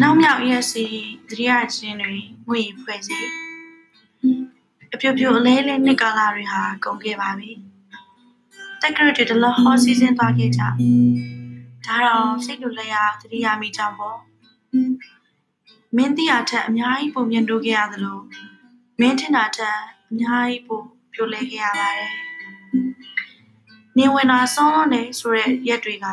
နောက်မြောက် ESC သတိရခြင်းတွေငွေဖွဲ့စီအပြိုပြိုအလဲလဲနှစ်ကာလတွေဟာကုန်ခဲ့ပါပြီတက်ကရတွေတလဟောစီစဉ်သွားခဲ့ကြဒါတော့စိတ်လိုလဲရသတိရမိကြောင်းပေါ့မင်းတရားထက်အများကြီးပုံမြင်တိုးခဲ့ရသလိုမင်းထင်တာထက်အများကြီးပုံပြိုလဲခဲ့ရပါတယ် နေဝင်တာဆောင်းနေဆိုတဲ့ရက်တွေက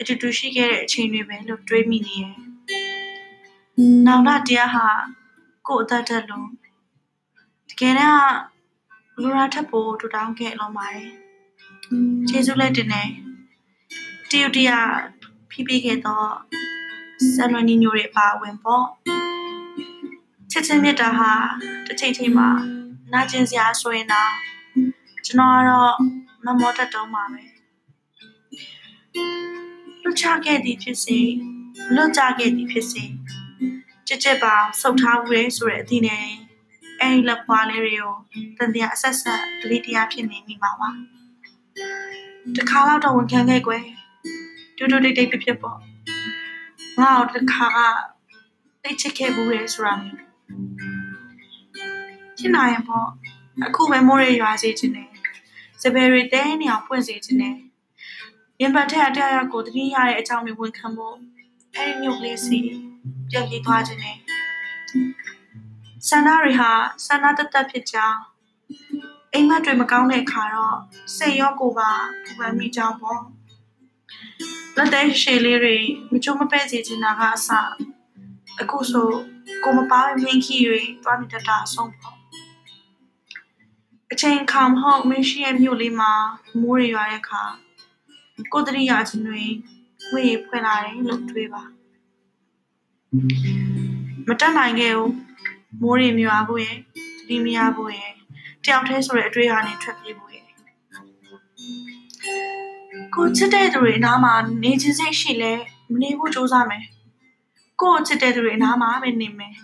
အတူတူရှိခဲ့တဲ့အချိန်တွေပဲလို့တွေးမိနေရဲ့။နောင်တတရားဟာကို့အသက်တက်လို့တကယ်တော့လူရာထပ်ဖို့ထူထောင်ခဲ့လုံးပါတယ်။ကျေးဇူးလက်တင်နေတရုတ်တရားဖိပိခဲ့တော့ဆန်လွန်နီညိုတွေပါဝင်ပေါ့။ချစ်ချင်းမြတ်တာဟာတစ်ချိန်ချိန်မှာနာကျင်စရာဆိုရင်တော့ကျွန်တော်ကတော့ မမောတတ်တော့မှာပဲ။လွတ်ချခဲ့သည်ဖြစ်စေလွတ်ကြခဲ့သည်ဖြစ်စေကြက်ကြက်ပါဆုတ်ထားဦးရဲဆိုတဲ့အသည့်နဲ့အဲဒီလက်ဖွားလေးတွေကိုတန်တရားအဆက်ဆက်ဒလိတရားဖြစ်နေမိမှာပါတခါတော့တော့ဝန်ခံခဲ့ကွယ်တူတူတိတ်တိတ်ဖြစ်ဖြစ်ပေါ့ငါ့ကိုတခါကတိတ်ချစ်ခဲ့ဘူးရဲဆိုတာမျိုးဖြစ်နိုင်ရင်ပေါ့အခုပဲမိုးရရွာစေခြင်းနဲ့ စပယ်ရီတဲနေအောင်ဖွင့်စေခြင်းနဲ့ရင်ပတ်ထက်အတရရကိုတတိရတဲ့အကြောင်းတွေဝန်ခံဖို့အဲဒီမျိုးကလေးစီပြန်ပြေးသွားခြင်းနဲ့ဆန္ဒတွေဟာဆန္ဒတသက်ဖြစ်ကြောင်းအိမ်မက်တွေမကောင်းတဲ့အခါတော့စိတ်ရောကိုယ်ပါပူပန်မိကြောင်းပေါ့လက်သေးရှည်လေးတွေမချိုးမပဲ့စေချင်တာကအစအခုဆိုကိုမပါမင်းခီတွေတွားနေတတ်တာအဆုံးပေါ့အ ချိန်ခါမဟုတ်မင်းရှိရဲ့မြို့လေးမှာမိုးရရွာတဲ့အခါကိုတရိယာချင်းတွေဝေးဖွင့်လာတယ်လို့တွေးပါမတက်နိုင်ခဲ့ဘူးမိုးရီမြွာဖို့ရဲ့တတိမရဖို့ရဲ့တယောက်တည်းဆိုတဲ့အတွေ့အဟာနဲ့ထွက်ပြေးဖို့ရဲ့ကိုချစ်တဲ့သူတွေအနားမှာနေချင်းစိတ်ရှိလဲမနေဖို့ကြိုးစားမယ်ကိုချစ်တဲ့သူတွေအနားမှာပဲနေမယ်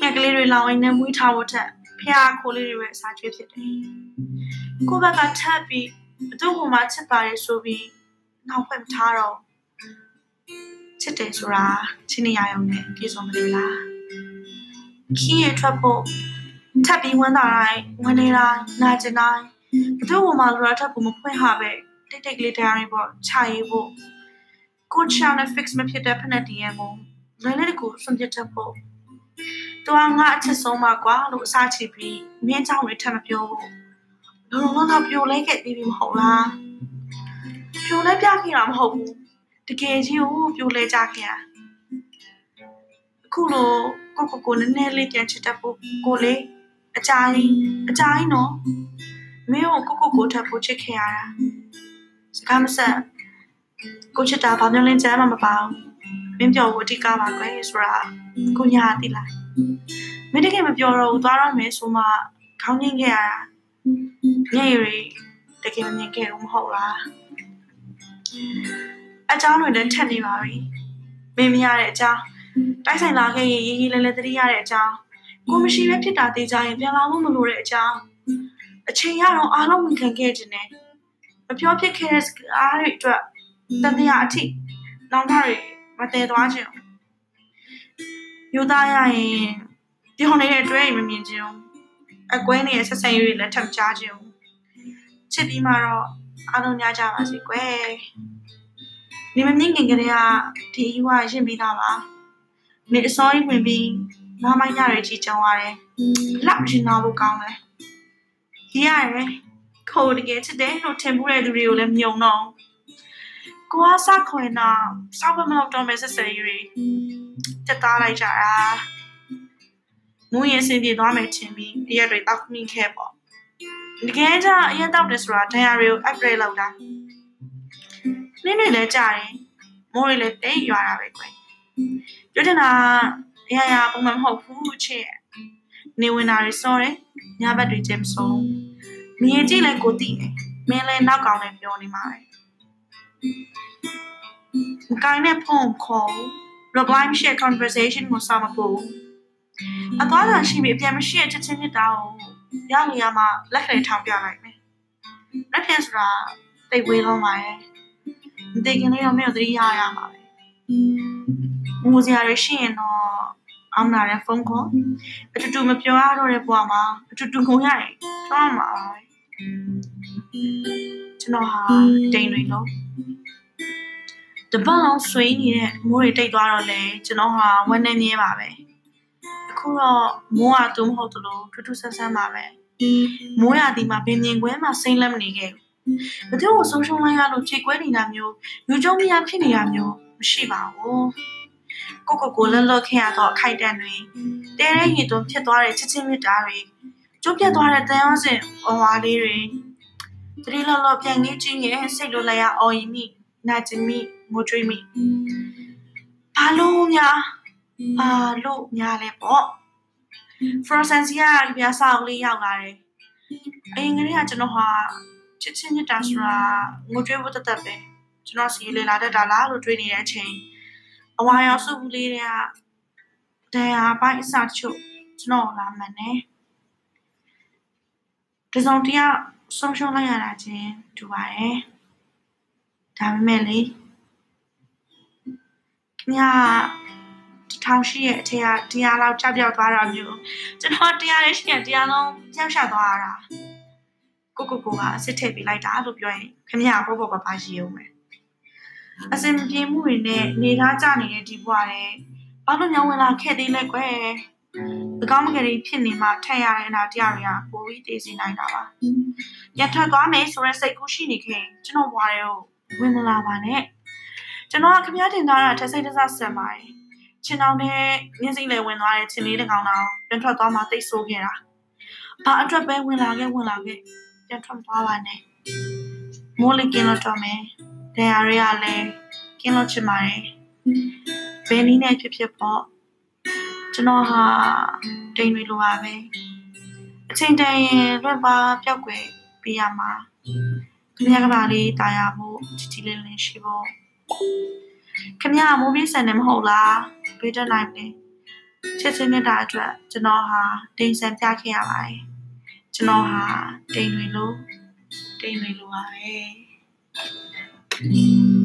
ငှက်ကလေးတွေလောင်အိမ်နဲ့မွေးထားဖို့ထက် ဖျားခိုးလေးတွေပဲအစာကျွေးဖြစ်တယ်ကိုဘက်ကထပ်ပြီးဘသူ့ဟိုမှာချစ်ပါတယ်ဆိုပြီးနောက်ဖွင့်ထားတော့ချစ်တယ်ဆိုတာချစ်နေရရုံနဲ့ပြည့်စုံမလို့လားခီးရထွက်ဖို့ထပ်ပြီးဝမ်းသာတိုင်းဝမ်းနေတိုင်းနာကျင်တိုင်းဘသူ့ဟိုမှာလိုတာထပ်ဖို့မဖွင့်ဟာပဲတိတ်တိတ်ကလေးတရားတွေပေါ့ခြာရေးဖို့ကိုချာနဲ့ fix မဖြစ်တဲ့ဖက်နဲ့တည်းရဲ့မို့လဲလဲတကူစွန့်ပစ်တတ်ဖို့ သူကငါအချစ်ဆုံးပါကွာလို့အစားချပြီးမင်းเจ้าတွေထပ်မပြောဘူးလုံးလုံးကပြိုလဲခဲ့ပြီးပြီမဟုတ်လားပြိုလဲပြခဲ့တာမဟုတ်ဘူးတကယ်ကြီးကိုပြိုလဲကြခဲ့တာအခုလိုကိုကိုကိုနည်းနည်းလေးပြန်ချစ်တတ်ဖို့ကိုလေအကြိုင်းအကြိုင်းနော်မင်းကိုကိုကိုကိုထပ်ဖို့ချစ်ခဲ့ရတာစကားမဆက်ကိုချစ်တာဘာမျိုးလင်းချမ်းမှမပါဘူးမင်းပြောဖို့အတိကပါကွယ်ဆိုတာကိုညာသိလား မင်းတကယ်မပြောတော့ဘူးသွားတော့မယ်ဆိုမှခေါင်းငိမ့်ခဲ့ရတာညရည်တကယ်မမြင်ခဲ့ဘူးမဟုတ်လားအကြောင်းတွေလည်းထက်နေပါပြီမင်းမရတဲ့အကြောင်းတိုက်ဆိုင်လာခဲ့ရင်ရေးရေးလဲလဲတတိရတဲ့အကြောင်းကိုမရှိပဲဖြစ်တာသေးကြရင်ပြန်လာဖို့မလိုတဲ့အကြောင်းအချိန်ရတော့အားလုံးဝန်ခံခဲ့ခြင်းနဲ့မပြောဖြစ်ခဲ့တဲ့စကားတွေအတွက်တန်တရားအထိလောင်ထားတွေမတည်သွားခြင်း ယူသားရရင်ပြောနေတဲ့အတွဲမမြင်ခြင်းအကွဲနေတဲ့ဆက်ဆံရေးတွေလည်းထပ်ကြားခြင်းချစ်ပြီးမှတော့အားလုံးညကြပါစေကွယ်နေမမြင့်ခင်ကလေးကဒီယူဝရှင်းပြီးသားပါနေအစောကြီးဝင်ပြီးနားမိုင်းရတွေကြီးကြုံရတယ်လောက်ရှင်နာဖို့ကောင်းတယ်ဒီရတယ်ခိုးတကယ်ချစ်တယ်လို့ထင်မှုတဲ့သူတွေကိုလည်းမြုံတော့ ကိုကစခွင်တော့စောက်မလောက်တော့မဲ့ဆက်ဆံရေးတွေတက်သားလိုက်ကြတာမူရင်စင်ပြေသွားမယ်ထင်ပြီးအရက်တွေတောက်မိခဲ့ပေါ့တကယ်ကြအရက်တောက်တယ်ဆိုတာဒဏ်ရာတွေကို upgrade လုပ်တာနင်းတွေလည်းကြတယ်မိုးတွေလည်းတိတ်ရွာတာပဲကွယ်ပြောချင်တာအရာရာပုံမှန်မဟုတ်ဘူးချစ်နေဝင်တာတွေစောတယ်ညဘက်တွေကျမဆုံးမြင်ကြည့်လဲကိုသိတယ်မင်းလည်းနောက်ကောင်လည်းပြောနေမှာပဲမ ကိုင်းနဲ့ဖုန်းခေါ် reply မရှိ conversation ကိုစောင့်မဖို့အသွားလာရှိပြီအပြန်မရှိတဲ့ချက်ချင်းမြစ်တာကိုရောက်နေရမှာလက်ခဲထောင်ပြလိုက်မယ်လက်ခဲဆိုတာတိတ်ဝေးလုံးပါရဲ့မသိခင်လေးတော့မင်းတို့သတိရရမှာပဲငိုစရာတွေရှိရင်တော့အောင်နာတဲ့ဖုန်းခေါ်အတူတူမပြောရတော့တဲ့ဘဝမှာအတူတူငုံရရင်ပြောရမှာပါပဲကျွန်တော်ဟာတိမ်တွေလို့ တပတ်လုံးဆွေးနေတဲ့မိုးတွေတိတ်သွားတော့လေကျွန်တော်ဟာဝမ်းနေမြဲပါပဲအခုတော့မိုးကသူမဟုတ်သလိုထူးထူးဆန်းဆန်းပါပဲမိုးရသည်မှာပင်မြင်ခွဲမှာစိမ့်လက်မနေခဲ့ဘူးဘယ်သူ့ကိုဆုံးရှုံးလိုက်ရလို့ခြေကွဲနေတာမျိုးလူကြုံမရဖြစ်နေတာမျိုးမရှိပါဘူးကိုကိုကိုလန့်လော့ခဲ့ရတော့အခိုက်တန့်တွေတဲရဲရီသွန်းဖြစ်သွားတဲ့ချစ်ချင်းမြတ်တာတွေကျုပ်ပြတ်သွားတဲ့တန်ရောစင်အဝါလေးတွေတတိလော်လော်ပြန်ကြီးကြီးရဲ့စိတ်လိုလိုက်ရအော်ရီမိနာကျင်မိ ငိုကြွေးမိဘာလို့များဘာလို့များလဲပေါ့ frozen စီကပြားဆောင်လေးရောက်လာတယ်အရင်ကတည်းကကျွန်တော်ဟာချစ်ချင်းမြတ်တာဆိုတာငိုကြွေးဖို့တသက်ပဲကျွန်တော်စီလေလာတတ်တာလားလို့တွေးနေတဲ့အချိန်အဝါရောင်စုလေးတွေကတရားပိုင်းအစားချုပ်ကျွန်တော်လာမှန်တယ်ဒီဆောင်တရားဆုံးရှုံးလိုက်ရတာချင်းတူပါတယ်ဒါပေမဲ့လေ ခင်ဗျာထောင်ရှိရဲ့အထက်ကတရားလောက်ကြောက်ပြောက်သွားတာမျိုးကျွန်တော်တရားလေးရှိရင်တရားလုံးကြောက်ရှသွားတာကိုကိုကိုကစစ်ထည့်ပေးလိုက်တာလို့ပြောရင်ခင်ဗျာပေါ့ပေါ့ပါပါရှိအောင်မယ်အစင်ပြေမှုတွေနဲ့နေသားကြနေတဲ့ဒီဘဝနဲ့ဘာလို့ညောင်းဝင်လာခဲ့သေးလဲကွယ်အကောင်းမကလေးဖြစ်နေမှထက်ရတဲ့အနာတရားတွေကပိုပြီးတည်စီနိုင်တာပါရထွက်သွားမယ်ဆိုတဲ့စိတ်ကူးရှိနေခင်ကျွန်တော်ဘွားတွေကိုဝင်မလာပါနဲ့ ကျွန်တော်ကခင်ဗျားတင်ထားတာတစ်စိတ်တစ်စဆန်ပါတယ်ချင်းတောင်နဲ့မျက်စိလဲဝင်သွားတဲ့ချင်းလေးတစ်ကောင်တောင်ပြန်ထွက်သွားမှတိတ်ဆိုးခဲ့တာဘာအတွက်ပဲဝင်လာခဲ့ဝင်လာခဲ့ပြန်ထွက်သွားပါနဲ့မိုးလေးကင်းလို့တော့မယ်တရားတွေကလည်းကင်းလို့ချင်ပါတယ်ဘယ်နည်းနဲ့ဖြစ်ဖြစ်ပေါ့ကျွန်တော်ဟာတိမ်တွေလိုပါပဲအချိန်တန်ရင်လွတ်ပါပျောက်ွယ်ပြရမှာခင်ဗျားကပါလေးတာယာဖို့ချီချီလေးလေးရှိဖို့ ခင်ဗျားမိုးပြေးဆန်နေမဟုတ်လားဘေးတက်နိုင်မလဲချစ်ချင်းမြတ်တာအတွက်ကျွန်တော်ဟာတိမ်ဆန်ပြခဲ့ရပါတယ်ကျွန်တော်ဟာတိမ်တွေလိုတိမ်တွေလိုပါပဲ Thank you.